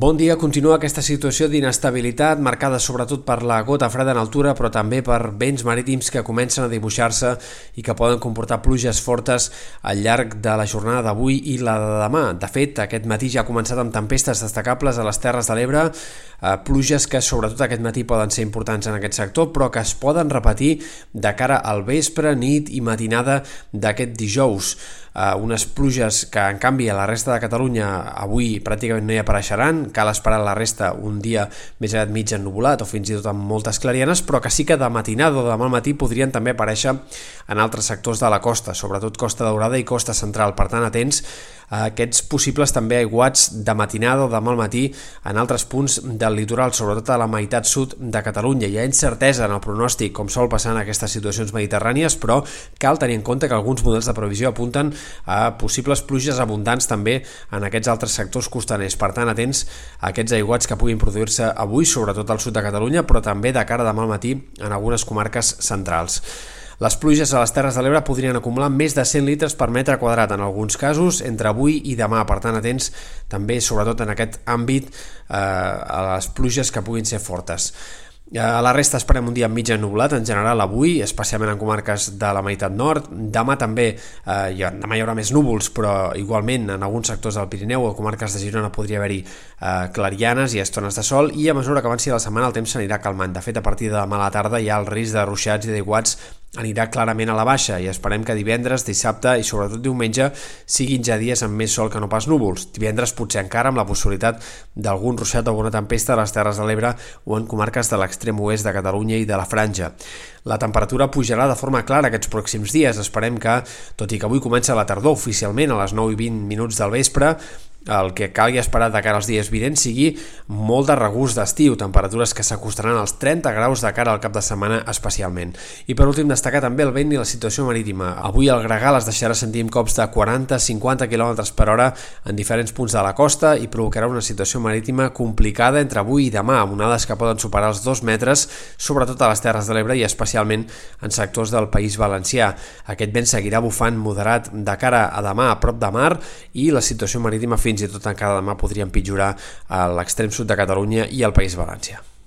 Bon dia. Continua aquesta situació d'inestabilitat marcada sobretot per la gota freda en altura però també per vents marítims que comencen a dibuixar-se i que poden comportar pluges fortes al llarg de la jornada d'avui i la de demà. De fet, aquest matí ja ha començat amb tempestes destacables a les Terres de l'Ebre, eh, pluges que sobretot aquest matí poden ser importants en aquest sector però que es poden repetir de cara al vespre, nit i matinada d'aquest dijous. Eh, unes pluges que en canvi a la resta de Catalunya avui pràcticament no hi apareixeran, cal esperar la resta un dia més aviat mig ennubulat o fins i tot amb moltes clarianes, però que sí que de matinada o demà al matí podrien també aparèixer en altres sectors de la costa, sobretot Costa Daurada i Costa Central. Per tant, atents aquests possibles també aiguats de matinada o demà al matí en altres punts del litoral, sobretot a la meitat sud de Catalunya. Hi ha incertesa en el pronòstic, com sol passar en aquestes situacions mediterrànies, però cal tenir en compte que alguns models de previsió apunten a possibles pluges abundants també en aquests altres sectors costaners. Per tant, atents a aquests aiguats que puguin produir-se avui, sobretot al sud de Catalunya, però també de cara a demà al matí en algunes comarques centrals. Les pluges a les Terres de l'Ebre podrien acumular més de 100 litres per metre quadrat en alguns casos entre avui i demà, per tant atents també sobretot en aquest àmbit eh, a les pluges que puguin ser fortes. A la resta esperem un dia mig ennublat en general avui, especialment en comarques de la meitat nord. Demà també eh, hi ha, demà hi haurà més núvols, però igualment en alguns sectors del Pirineu o comarques de Girona podria haver-hi eh, clarianes i estones de sol i a mesura que avanci la setmana el temps s'anirà calmant. De fet, a partir de demà a la tarda hi ha el risc de ruixats i d'aiguats anirà clarament a la baixa i esperem que divendres, dissabte i sobretot diumenge siguin ja dies amb més sol que no pas núvols. Divendres potser encara amb la possibilitat d'algun ruixat o alguna tempesta a les Terres de l'Ebre o en comarques de l'extrem oest de Catalunya i de la Franja. La temperatura pujarà de forma clara aquests pròxims dies. Esperem que, tot i que avui comença la tardor oficialment a les 9 i 20 minuts del vespre, el que calgui esperar de cara als dies vinents sigui molt de regust d'estiu, temperatures que s'acostaran als 30 graus de cara al cap de setmana especialment. I per últim destacar també el vent i la situació marítima. Avui el gregal es deixarà sentir amb cops de 40-50 km per hora en diferents punts de la costa i provocarà una situació marítima complicada entre avui i demà, amb onades que poden superar els 2 metres, sobretot a les Terres de l'Ebre i especialment en sectors del País Valencià. Aquest vent seguirà bufant moderat de cara a demà a prop de mar i la situació marítima fins fins i tot encara demà podria empitjorar a l'extrem sud de Catalunya i al País Valencià.